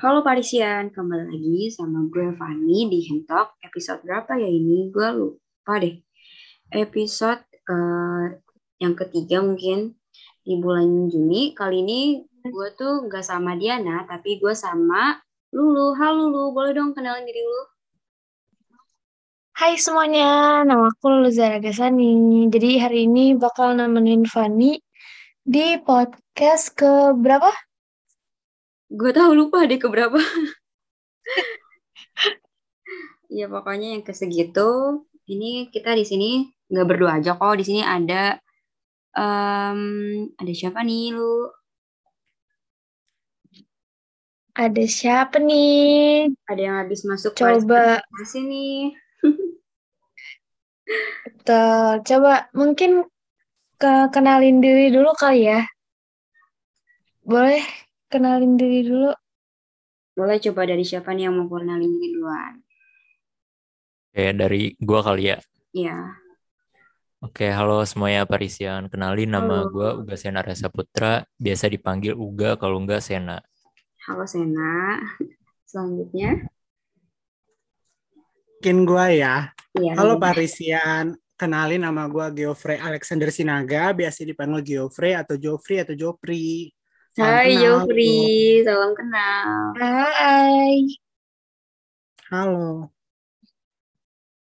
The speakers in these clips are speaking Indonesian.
Halo Parisian, kembali lagi sama gue Fanny di Hentok. Episode berapa ya ini? Gue lupa deh. Episode uh, yang ketiga mungkin di bulan Juni. Kali ini gue tuh gak sama Diana, tapi gue sama Lulu. Halo Lulu, boleh dong kenalin diri lu? Hai semuanya, nama aku Lulu Zara Gasani. Jadi hari ini bakal nemenin Fanny di podcast ke berapa? Gue tahu lupa deh keberapa. Ya pokoknya yang ke segitu ini kita di sini nggak berdua aja kok. Di sini ada um, ada siapa nih lu? Ada siapa nih? Ada yang habis masuk coba. sini Betul. Coba mungkin ke kenalin diri dulu kali ya. Boleh kenalin diri dulu. Boleh coba dari siapa nih yang mau kenalin diri duluan? Oke, dari gua kali ya. Iya. Oke, halo semuanya Parisian. Kenalin nama Halo. gua Uga Sena Rasa Putra, biasa dipanggil Uga kalau enggak Sena. Halo Sena. Selanjutnya. Mungkin gua ya. Iya. Halo Parisian. Kenalin nama gua Geoffrey Alexander Sinaga, biasa dipanggil Geoffrey atau Joffrey atau Jopri. Salam Hai. Jofri, salam kenal. Hai. Halo.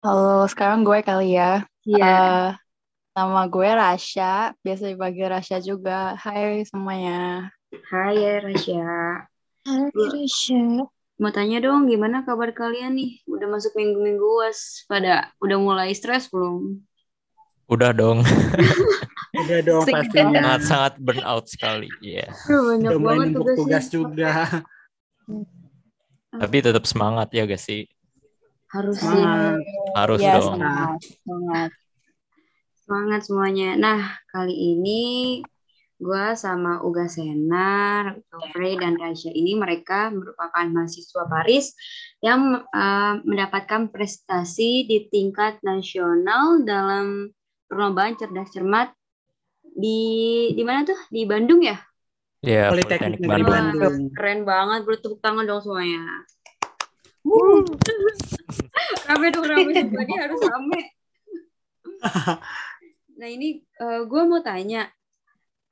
Halo, sekarang gue kali ya. Iya. Eh, nama gue Rasya, biasa dipanggil Rasya juga. Hai semuanya. Hai ya Rasya. Hai Risha. Mau tanya dong, gimana kabar kalian nih? Udah masuk minggu-minggu was, pada udah mulai stres belum? Udah dong, Udah dong Sekitar. pastinya. sangat-sangat burn out sekali. Iya. Aduh, banyak Udah mulai banget numpuk tugasnya. tugas juga. Tapi tetap semangat ya gak sih? Harus sih. Semangat. Harus Ya, dong. semangat. Semangat. Semangat semuanya. Nah, kali ini gue sama Uga Senar, Frey, dan Rasya ini mereka merupakan mahasiswa Paris yang eh, mendapatkan prestasi di tingkat nasional dalam perlombaan cerdas cermat di di mana tuh? Di Bandung ya? Iya, Politeknik Politeknik Bandung. Bandung. Keren banget, bro. Tepuk tangan dong semuanya. rame dong, rame. Semua ini harus rame. nah ini gue mau tanya.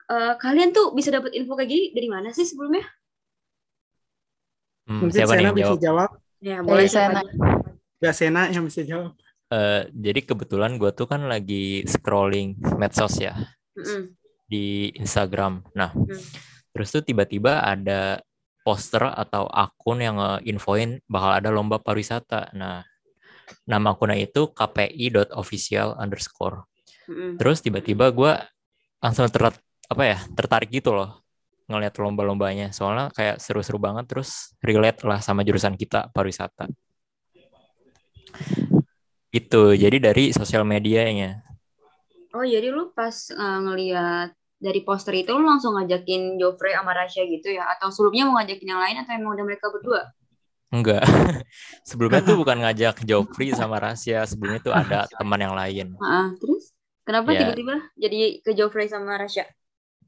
eh, kalian tuh bisa dapat info kayak gini dari mana sih sebelumnya? Hmm, Mungkin siapa nih Sena yang bisa jawab? jawab. Ya, Dari boleh aja. Gak Sena yang bisa jawab. Eh, jadi kebetulan gue tuh kan lagi scrolling medsos ya Di Instagram. Nah, Hmm. terus tuh tiba-tiba ada poster atau akun yang infoin bakal ada lomba pariwisata. Nah, nama akunnya itu kpi.official underscore. Mm-mm. Terus tiba-tiba gue langsung ter apa ya tertarik gitu loh ngeliat lomba-lombanya. Soalnya kayak seru-seru banget. Terus relate lah sama jurusan kita pariwisata. Itu jadi dari sosial medianya. Oh jadi lu pas eh, ngeliat dari poster itu lu langsung ngajakin Joffrey sama Rasya gitu ya? Atau sebelumnya mau ngajakin yang lain atau emang udah mereka berdua? Enggak. Sebelumnya tuh bukan ngajak Joffrey sama Rasya. Sebelumnya tuh ada teman yang lain. Ah, terus kenapa Ya. tiba-tiba jadi ke Joffrey sama Rasya?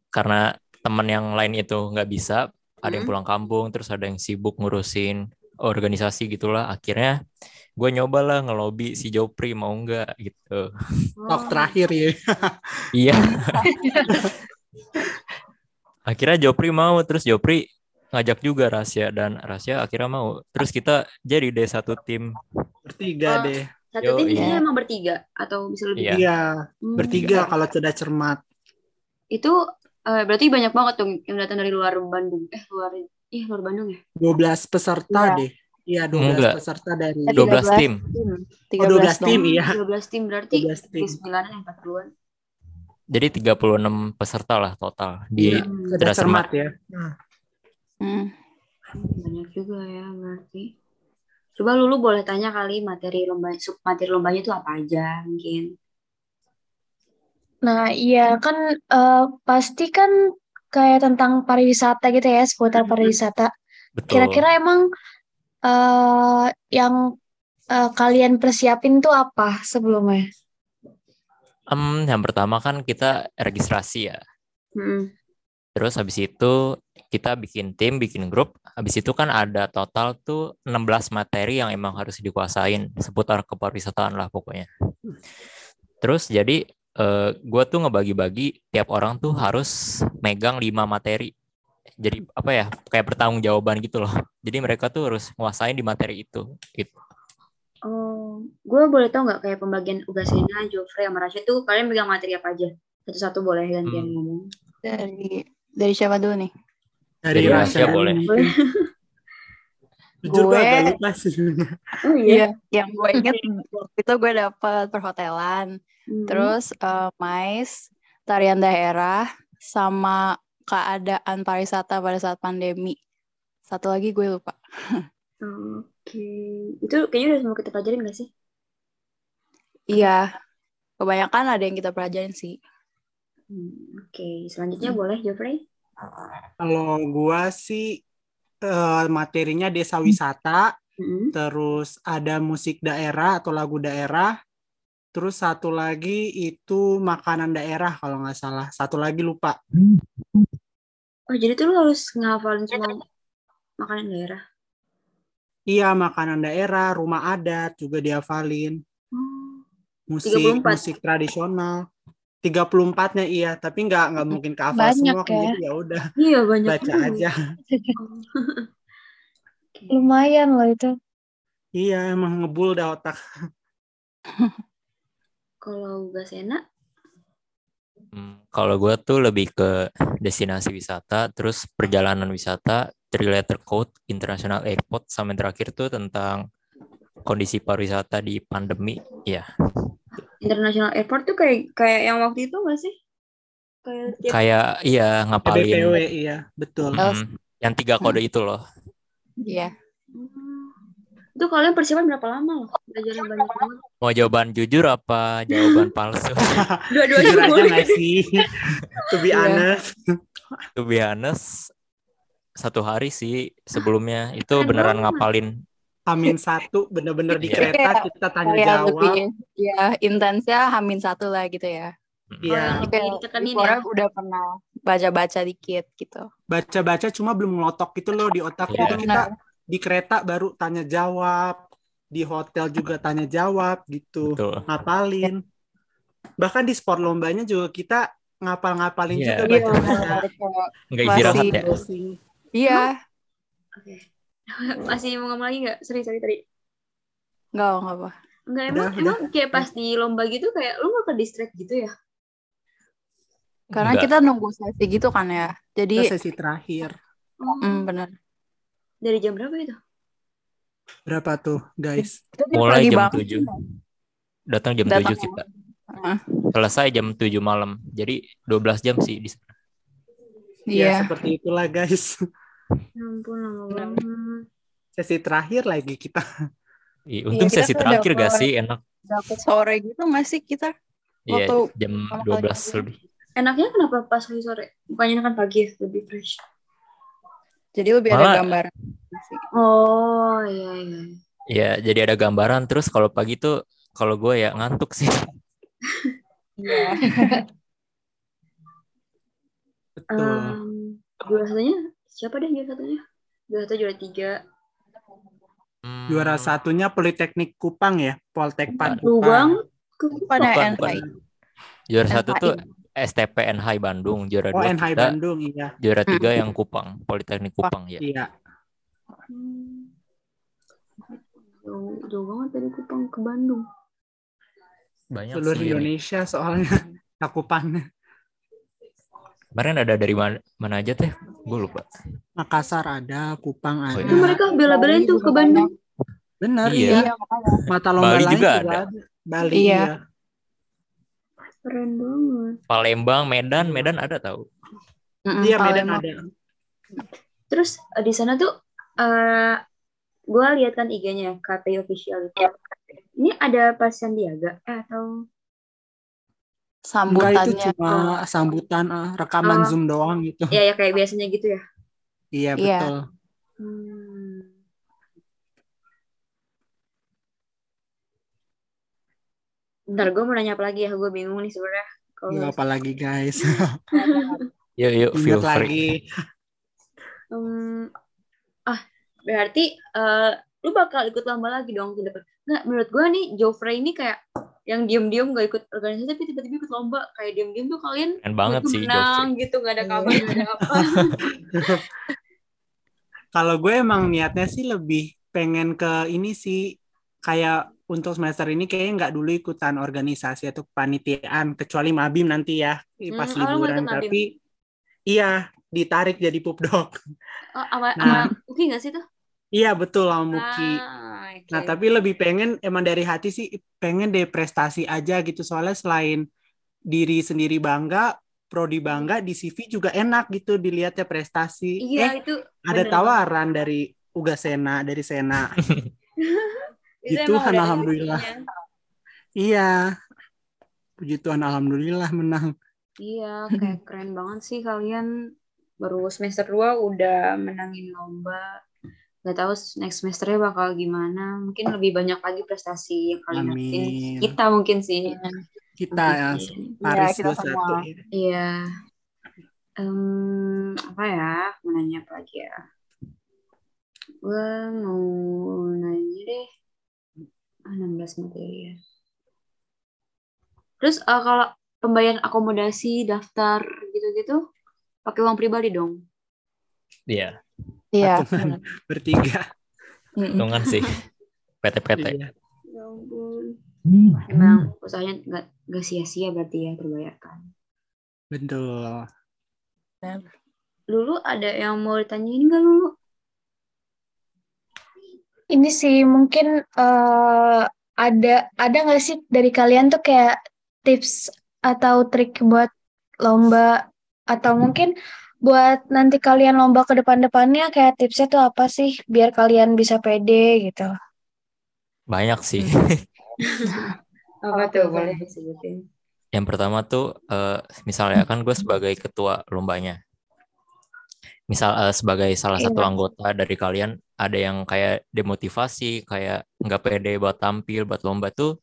Karena teman yang lain itu nggak bisa, ada yang Hmm. pulang kampung, terus ada yang sibuk ngurusin organisasi gitulah. Akhirnya gue nyoba lah ngelobi si Joffrey mau nggak gitu. Talk terakhir ya. Iya. akhirnya Joffrey mau, terus Joffrey ngajak juga Rasya dan Rasya akhirnya mau. Terus kita jadi deh satu tim. Bertiga Oh. deh. Satu Yo, tim iya. emang bertiga atau bisa lebih? Iya. Iya. Hmm. Bertiga kalau sudah cermat. Itu eh, berarti banyak banget dong yang datang dari luar Bandung. Eh luar, ih luar Bandung ya? 12 peserta Iya. deh. Iya, 12 Enggak. peserta dari Eh, 12 13 tim. Tim. Oh, 12 dong. tim, iya. 12 tim berarti 12 tim. 9 yang 40-an. Jadi 36 peserta lah total di Iya, sudah cerdas cermat ya. Nah, Hmm. Banyak juga ya berarti. Coba Lulu boleh tanya kali materi lomba sub materi lombanya itu apa aja mungkin. Nah, iya kan eh, pasti kan kayak tentang pariwisata gitu ya, seputar Mhm. pariwisata. Betul. Kira-kira emang eh yang eh, kalian persiapin tuh apa sebelumnya? Em, yang pertama kan kita registrasi ya. Mm-mm. Terus habis itu kita bikin tim, bikin grup. Habis itu kan ada total tuh 16 materi yang emang harus dikuasain seputar kepariwisataan lah pokoknya. Terus jadi eh, gue tuh ngebagi-bagi tiap orang tuh harus megang 5 materi. Jadi apa ya kayak bertanggung jawaban gitu loh. Jadi mereka tuh harus nguasain di materi itu. Gitu. Oh, gue boleh tau nggak kayak pembagian Ugasena, Jofre, sama Rasya tuh kalian pegang materi apa aja? Satu-satu boleh gantian Hmm. ngomong. Dari dari siapa dulu nih? Dari Dari Rasya boleh. Jujur gue Gue- agak lupa sih. Oh Iya, yang gue inget waktu itu gue dapet perhotelan, Hmm. terus eh, mais, tarian daerah, sama keadaan pariwisata pada saat pandemi. Satu lagi gue lupa. Oke, itu kayaknya udah semua kita pelajarin gak sih? Iya, kebanyakan ada yang kita pelajarin sih. Hmm, Oke, selanjutnya boleh Jofre? Kalau gua sih eh, materinya desa wisata, Hmm. terus ada musik daerah atau lagu daerah, terus satu lagi itu makanan daerah kalau nggak salah. Satu lagi lupa. Oh, jadi tuh lu harus ngehafalin semua makanan daerah. Iya, makanan daerah, rumah adat juga dihafalin. Oh, Musik 34. musik tradisional. 34-nya iya, tapi nggak nggak mungkin kehafal Banyak semua kan ya. jadi ya udah iya banyak baca juga. aja. Lumayan loh itu. Iya, emang ngebul dah otak. Kalau Ugasena, Hmm, kalau gue tuh lebih ke destinasi wisata, terus perjalanan wisata, three letter code, international airport, sama yang terakhir tuh tentang kondisi pariwisata di pandemi. Ya, International Airport tuh kayak kayak yang waktu itu gak sih? Kayak tiap kayak iya BPW ngapalin iya, betul. mm, yang tiga kode itu loh. Iya. Hmm. Itu kalian persiapan berapa lama loh? Belajarnya banyak banget. Mau jawaban jujur apa jawaban palsu? Dua-duanya Jujur aja boleh. nggak sih? to be Iya. honest. to be honest, satu hari sih sebelumnya itu Keren beneran ngapalin. Amin satu bener-bener di Iya. kereta Kayak- kita tanya Kayak jawab. lebih ya intensnya hamin satu lah gitu ya. Iya. ditekenin before ya. udah pernah baca-baca dikit gitu. Baca-baca cuma belum ngelotok gitu loh di otak. Iya. Jadi kita di kereta baru tanya jawab, di hotel juga tanya jawab gitu. Betul. Ngapalin. Bahkan di sport lombanya juga kita ngapal-ngapalin Iya. juga Iya, baca-baca. Nggak Masih- istirahat ya. Iya, Oke. Masih mau ngomong lagi nggak? Sorry, sorry tadi. nggak nggak apa. Enggak, Udah, emang, udah. emang kayak pas di lomba gitu kayak lu gak ke distract gitu ya? Karena Nggak. kita nunggu sesi gitu kan ya. Kita Jadi, sesi terakhir. Hmm, bener. Dari jam berapa itu? Berapa tuh, guys? Mulai jam. 7. Datang jam Datang 7 kita. Heeh. Selesai jam 7 malam. Jadi 12 jam sih di sana. Ya, Iya. seperti itulah, guys. Ya ampun, lama banget. Sesi terakhir lagi kita. Iya, untung kita sesi terakhir gak sih enak. Dapet sore gitu nggak sih kita? Iya, jam pertama kali 12 ketemu. lebih. Enaknya kenapa pas lagi sore? Bukannya kan pagi ya, lebih fresh. Jadi lebih Malah- ada gambaran. sih. Oh, iya, iya. Ya, jadi ada gambaran terus kalau pagi tuh kalau gue ya ngantuk sih. Iya. Betul. Um, juara satunya siapa deh juara satunya? Juara satu, juara tiga. Hmm, Juara satunya Politeknik Kupang ya, Poltek Pan Kupang. bang, Pada Bukan, NHI. Juara satu tuh STP NHI Bandung, juara Oh, dua NHI kita, Bandung, iya. juara tiga yang Kupang, Politeknik Kupang ya. Iya. Hmm. Jauh, jauh banget dari Kupang ke Bandung. Banyak Seluruh sih. ini. Indonesia soalnya cakupannya. Kemarin ada dari mana, mana aja teh? Gue lupa. Makassar ada, Kupang Oh, ada. Itu iya. mereka bela-belain tuh ke Bandung. Benar, Iya. iya. Iya. Mata lomba Bali lain juga juga ada. ada. Bali, Iya. iya. Keren banget. Palembang, Medan, Medan ada tahu. Mm-mm, Iya, Medan Palembang. ada. Terus eh, di sana tuh eh gue lihat kan IG-nya KPI official itu. Ini ada pas Sandiaga eh, atau Enggak itu Sambutannya. cuma sambutan ah, rekaman Oh. Zoom doang gitu. ya ya kayak biasanya gitu ya. Iya, Iya. betul. Hmm. Bentar gue mau nanya apa lagi ya, gue bingung nih sebenarnya. Kalau Yuk, apalagi guys. Yuk, yuk, feel Ingat free. lagi. Hmm, ah, berarti eh, lu bakal ikut lomba lagi dong ke depan. Nggak, menurut gue nih Joffrey ini kayak yang diem-diem gak ikut organisasi tapi tiba-tiba ikut lomba kayak diem-diem tuh kalian Keren banget sih menang Joffrey. gitu nggak ada kabar nggak ada apa Kalau gue emang niatnya sih lebih pengen ke ini sih kayak untuk semester ini kayaknya nggak dulu ikutan organisasi atau kepanitiaan kecuali mabim nanti ya pas Hmm, oh, lu mau liburan Mabim? tapi iya ditarik jadi pupdog. oh, sama Nah. sama Uki nggak sih tuh Iya betul sama Muki. Ah, oke. Nah, tapi lebih pengen emang dari hati sih pengen deh prestasi aja gitu soalnya selain diri sendiri bangga, prodi bangga di CV juga enak gitu dilihatnya prestasi. iya eh, itu ada bener tawaran dari Uga Sena, dari Sena. Itu udah alhamdulillah. iya. Puji Tuhan alhamdulillah menang. Iya, kayak keren banget sih kalian baru semester 2 udah menangin lomba. Gak tahu next semesternya bakal gimana. Mungkin lebih banyak lagi prestasi yang kalian dapetin. Amin. Kita mungkin sih. Kita ya. Paris kita 21. semua. Iya. Em, apa ya? Mau nanya apa lagi ya? Gue mau nanya deh. Ah, 16 materi ya. Terus eh, kalau pembayaran akomodasi, daftar gitu-gitu, pakai uang pribadi dong? Iya, Iya. Patungan bertiga. Hitungan sih. PT-PT. Iya. Ya ampun. Emang usahanya nggak nggak sia-sia berarti ya terbayarkan. Betul. Lulu ada yang mau ditanyain nggak Lulu? Ini sih mungkin eh, ada ada nggak sih dari kalian tuh kayak tips atau trik buat lomba atau mungkin buat nanti kalian lomba ke depan-depannya kayak tipsnya tuh apa sih biar kalian bisa pede gitu. Banyak sih. Apa tuh boleh disebutin? Yang pertama tuh eh, misalnya kan gue sebagai ketua lombanya. Misal eh, sebagai salah satu Iya. anggota dari kalian ada yang kayak demotivasi, kayak nggak pede buat tampil, buat lomba tuh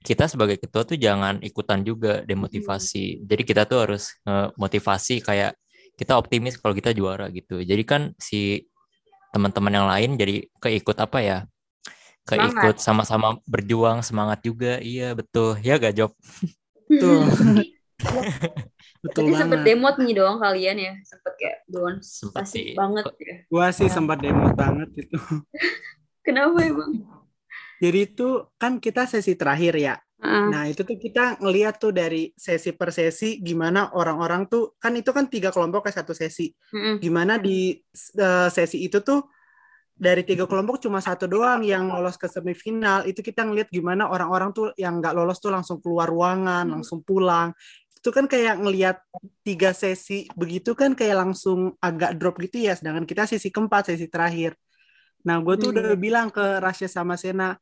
kita sebagai ketua tuh jangan ikutan juga demotivasi. Jadi kita tuh harus eh, motivasi kayak kita optimis kalau kita juara gitu. Jadi kan si teman-teman yang lain jadi keikut apa ya? Keikut sama-sama berjuang semangat juga. Iya betul. Ya gak Job? Betul. Betul sempet banget. demot nih doang kalian ya, sempet kayak Sempet pasti banget ya. Gua sih sempat demo banget itu. Kenapa emang? Jadi itu kan kita sesi terakhir ya. Ah, Nah, itu tuh kita ngeliat tuh dari sesi per sesi gimana orang-orang tuh kan itu kan tiga kelompok ke satu sesi. mm-mm. Gimana di eh, sesi itu tuh dari tiga kelompok cuma satu doang yang lolos ke semifinal. Itu kita ngeliat gimana orang-orang tuh yang nggak lolos tuh langsung keluar ruangan, langsung pulang. Itu kan kayak ngeliat tiga sesi begitu kan kayak langsung agak drop gitu ya. Sedangkan kita sesi keempat, sesi terakhir. Nah, gue tuh udah bilang ke Rasya sama Sena,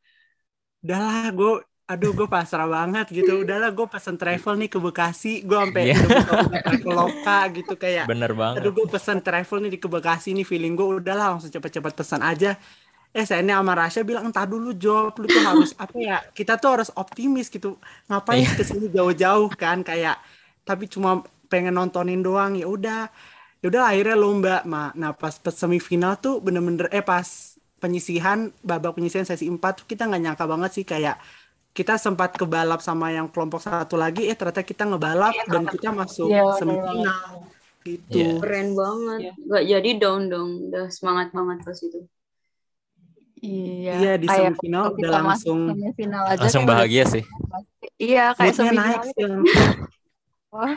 udahlah gue aduh gue pasrah banget gitu udahlah gue pesen travel nih ke Bekasi gue sampai Iya. udah buka-buka traveloka gitu kayak Bener banget. aduh gue pesen travel nih di ke Bekasi nih feeling gue udahlah langsung cepet-cepet pesan aja eh saya ini sama Rasya bilang entah dulu job lu tuh harus apa ya kita tuh harus optimis gitu ngapain Iya. ke sini jauh-jauh kan kayak tapi cuma pengen nontonin doang ya udah ya udah akhirnya lomba Ma. nah pas, pas semifinal tuh bener-bener eh pas penyisihan babak penyisihan sesi 4 tuh kita nggak nyangka banget sih kayak kita sempat kebalap sama yang kelompok satu lagi eh ternyata kita ngebalap dan kita masuk Iya, bener semifinal gitu Iya. Keren banget. Iya. Gak jadi down dong, udah semangat banget pas itu. Iya. Iya, di Kayak semifinal udah langsung- semifinal aja Langsung bahagia sih. Iya, kayak naik semifinal sih langsung. Wah,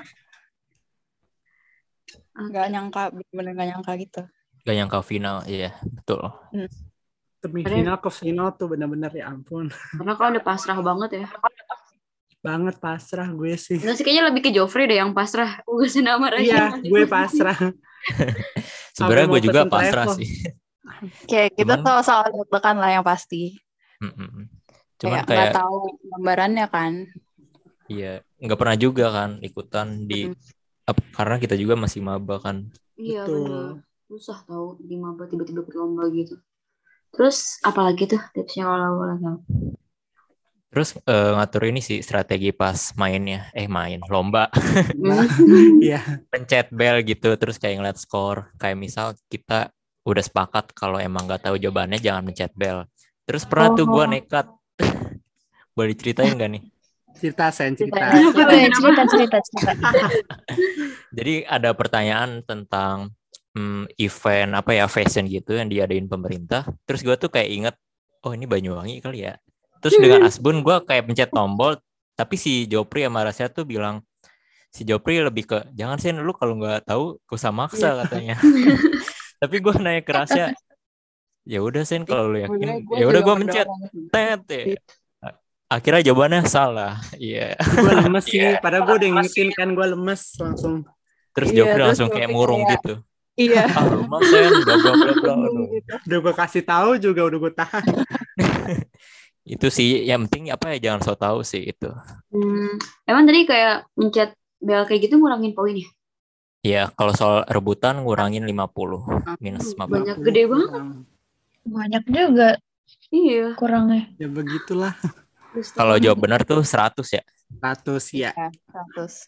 Oke. nggak nyangka, bener-bener nggak nyangka gitu. Gak nyangka final, iya betul. semifinal ke final tuh bener-bener ya ampun Karena kalau udah pasrah banget ya. banget pasrah gue sih Enggak sih kayaknya lebih ke Joffrey deh yang pasrah. Gue nama Raja. iya gue pasrah Sebenarnya gue juga pasrah travel. sih. Kayak kita Cuman- soal-soal deg-degan lah yang pasti. Mm-mm. Cuman Kayak nggak kayak tahu gambarannya kan. iya nggak pernah juga kan ikutan di ap- karena kita juga masih maba kan. Iya Betul. bener. Susah tau di maba tiba-tiba ikut lomba gitu. Terus apalagi tuh tipsnya kalau tahu? Terus eh, ngatur ini sih strategi pas mainnya, eh main lomba, Iya. pencet bel gitu, terus kayak ngeliat skor. Kayak misal kita udah sepakat kalau emang nggak tahu jawabannya jangan mencet bel. Terus pernah tuh gue Oh. nekat, boleh ceritain gak nih? Cerita Sen, cerita. Cerita cerita cerita. Jadi ada pertanyaan tentang hmm, event apa ya fashion gitu yang diadain pemerintah. Terus gue tuh kayak inget, oh ini Banyuwangi kali ya. Terus dengan Asbun gue kayak pencet tombol, tapi si Jopri sama Rasya tuh bilang si Jopri lebih ke jangan sih lu kalau nggak tahu gak usah maksa katanya. tapi gue nanya ke Rasya, ya udah sen kalau lu yakin, ya udah gue mencet tet ya. Akhirnya jawabannya salah. Iya. gue lemes sih, Iya. padahal gue udah ngingetin kan gue lemes langsung. Terus Iya, Jopri terus langsung kayak murung kayak- gitu. Iya. Ah, lu mah sen, bla bla bla bla. Aduh. Udah gue kasih tahu juga udah gue tahan. itu sih yang penting apa ya jangan so tahu sih itu Hmm, emang tadi kayak mencet bel kayak gitu ngurangin poin ya? Ya kalau soal rebutan ngurangin 50 minus 50 Banyak gede banget. Banyak juga Iya. kurangnya. Ya begitulah. kalau jawab benar tuh 100 ya 100 ya. Ya, 100.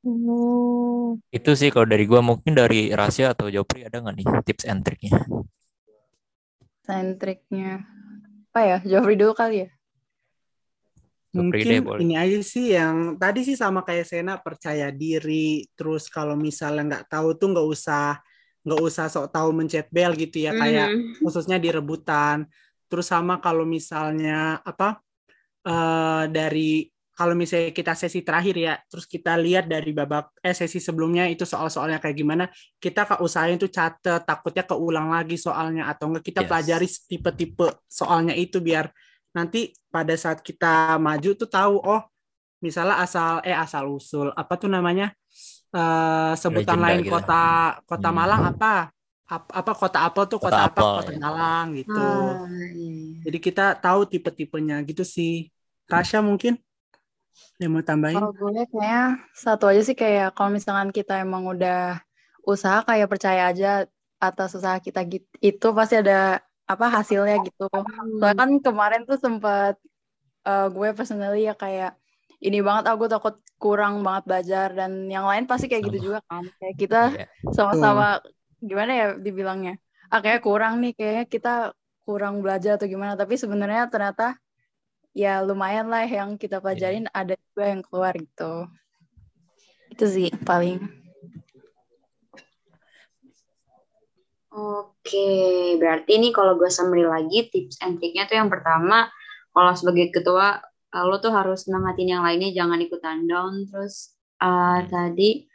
Oh. itu sih kalau dari gua mungkin dari Rasya atau Jopri ada nggak nih tips and triknya Sentriknya. Apa ya? Joffrey dulu kali ya? Mungkin ini aja sih yang tadi sih sama kayak Sena percaya diri. Terus kalau misalnya nggak tahu tuh nggak usah nggak usah sok tahu mencet bel gitu ya kayak Mhm. khususnya di rebutan. Terus sama kalau misalnya apa eh dari kalau misalnya kita sesi terakhir ya, terus kita lihat dari babak eh sesi sebelumnya itu soal-soalnya kayak gimana, kita ke usahain tuh catet, takutnya keulang lagi soalnya atau enggak kita Yes. pelajari tipe-tipe soalnya itu biar nanti pada saat kita maju tuh tahu oh misalnya asal eh asal usul apa tuh namanya eh sebutan Legenda lain gitu. kota kota Hmm. Malang apa Ap- apa kota apel tuh Kota kota, apa apel, kota ya. Malang gitu Ah, iya. jadi kita tahu tipe-tipenya gitu sih Tasya mungkin yang mau tambahin Kalau gue kayaknya satu aja sih kayak kalau misalkan kita emang udah usaha kayak percaya aja atas usaha kita gitu, itu pasti ada apa hasilnya gitu. Soalnya kan kemarin tuh sempat eh, gue personally ya kayak ini banget aku takut kurang banget belajar dan yang lain pasti kayak gitu Sama. juga kan. Kayak kita Iya. sama-sama gimana ya dibilangnya? Ah kayak kurang nih kayaknya kita kurang belajar atau gimana tapi sebenarnya ternyata ya lumayan lah yang kita pelajarin ada juga yang keluar gitu. Itu sih paling. Oke, berarti ini kalau gue summary lagi tips and triknya tuh yang pertama, kalau sebagai ketua eh, lo tuh harus semangatin yang lainnya, jangan ikutan down. Terus eh, tadi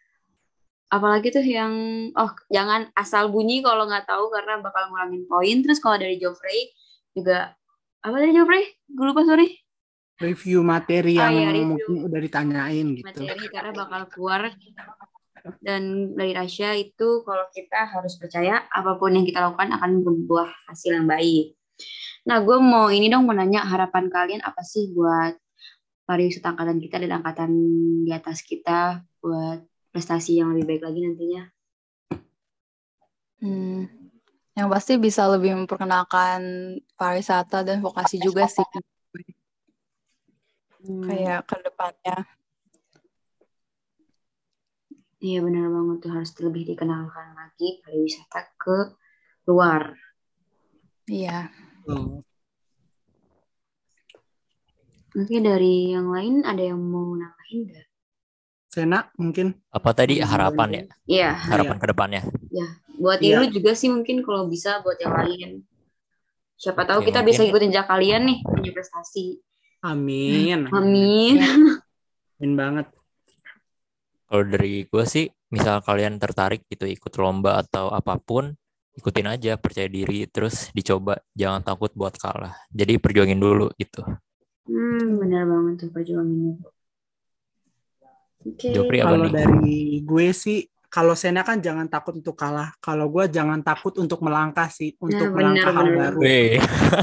apalagi tuh yang oh jangan asal bunyi kalau nggak tahu karena bakal ngurangin poin. Terus kalau dari Joffrey juga apa tadi Joffrey? Gue lupa sorry. review materi Oh, yang iya, review. mungkin udah ditanyain gitu materi karena bakal keluar dan dari Rasya itu kalau kita harus percaya apa pun yang kita lakukan akan berbuah hasil yang baik. Nah, gue mau ini dong mau nanya harapan kalian apa sih buat pariwisata angkatan kita dan angkatan di atas kita buat prestasi yang lebih baik lagi nantinya. Hmm. Yang pasti bisa lebih memperkenalkan pariwisata dan vokasi juga sih Hmm, kayak ke depannya. Iya benar banget tuh harus lebih dikenalkan lagi pariwisata ke luar. Iya. Tuh. Oke dari yang lain ada yang mau nambahin nggak? Sena mungkin apa tadi harapan ya Iya. harapan ke depannya buat Iya. lu juga sih mungkin kalau bisa buat yang lain siapa tahu Ya, kita mungkin. bisa ikutin jejak kalian nih punya prestasi amin amin amin banget kalau dari gue sih misal kalian tertarik gitu ikut lomba atau apa pun ikutin aja percaya diri terus dicoba. Jangan takut buat kalah. Jadi perjuangin dulu gitu. Hmm, benar banget tuh perjuangin itu oke. Apa kalau nih? dari gue sih kalau Sena kan jangan takut untuk kalah. Kalau gue jangan takut untuk melangkah sih untuk Nah, melangkah hal benar. baru.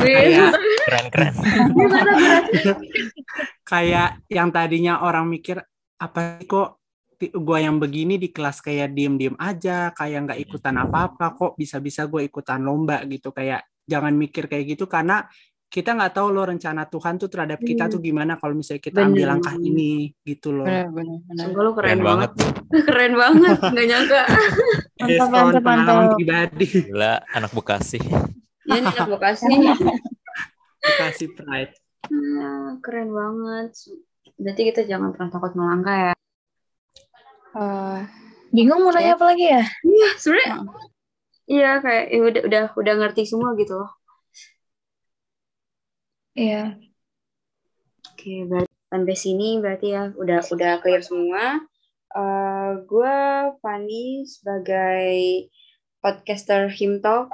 Kayak keren keren. Kayak yang tadinya orang mikir apa sih kok gue yang begini di kelas kayak diem-diem aja kayak nggak ikutan apa-apa kok bisa-bisa gue ikutan lomba gitu kayak jangan mikir kayak gitu karena kita nggak tahu loh rencana Tuhan tuh terhadap kita Hmm. tuh gimana kalau misalnya kita Bener. ambil langkah ini gitu loh. Benar. Sumpah lu keren, Keren banget. banget. keren banget, nggak nyangka. Yes, Mantap, mantap, pengalaman mantap. pribadi. Gila, anak Bekasi. Ya, ini anak Bekasi. Bekasi Pride. Ah, keren banget. Berarti kita jangan pernah takut melangkah ya. Eh, Bingung mau nanya apa lagi ya? Iya, sebenarnya. Heeh. Iya, kayak ya udah udah udah ngerti semua gitu loh. Iya. Oke, berarti sampai sini berarti ya udah udah clear semua. Eh gue Fani sebagai podcaster Himtalk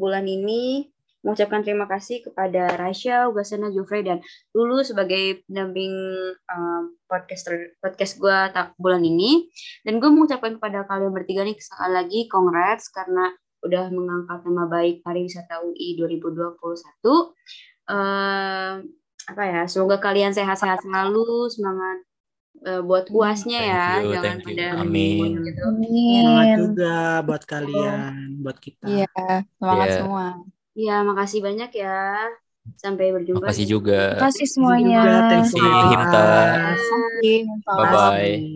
bulan ini mengucapkan terima kasih kepada Rasya, Ugasena, Jofrey dan Lulu sebagai pendamping eh, podcaster podcast gue bulan ini. Dan gue mengucapkan kepada kalian bertiga nih sekali lagi congrats karena udah mengangkat nama baik pariwisata UI 2021. Eh apa ya semoga kalian sehat-sehat selalu semangat eh, buat uasnya Thank ya you, jangan pada Amin. gitu. Semangat Amin. juga buat kalian, buat kita. Iya, semangat Iya. semua. Iya makasih banyak ya sampai berjumpa Makasih juga. Terima kasih Terima kasih juga, semuanya. Terima kasih. Bye-bye. Bye.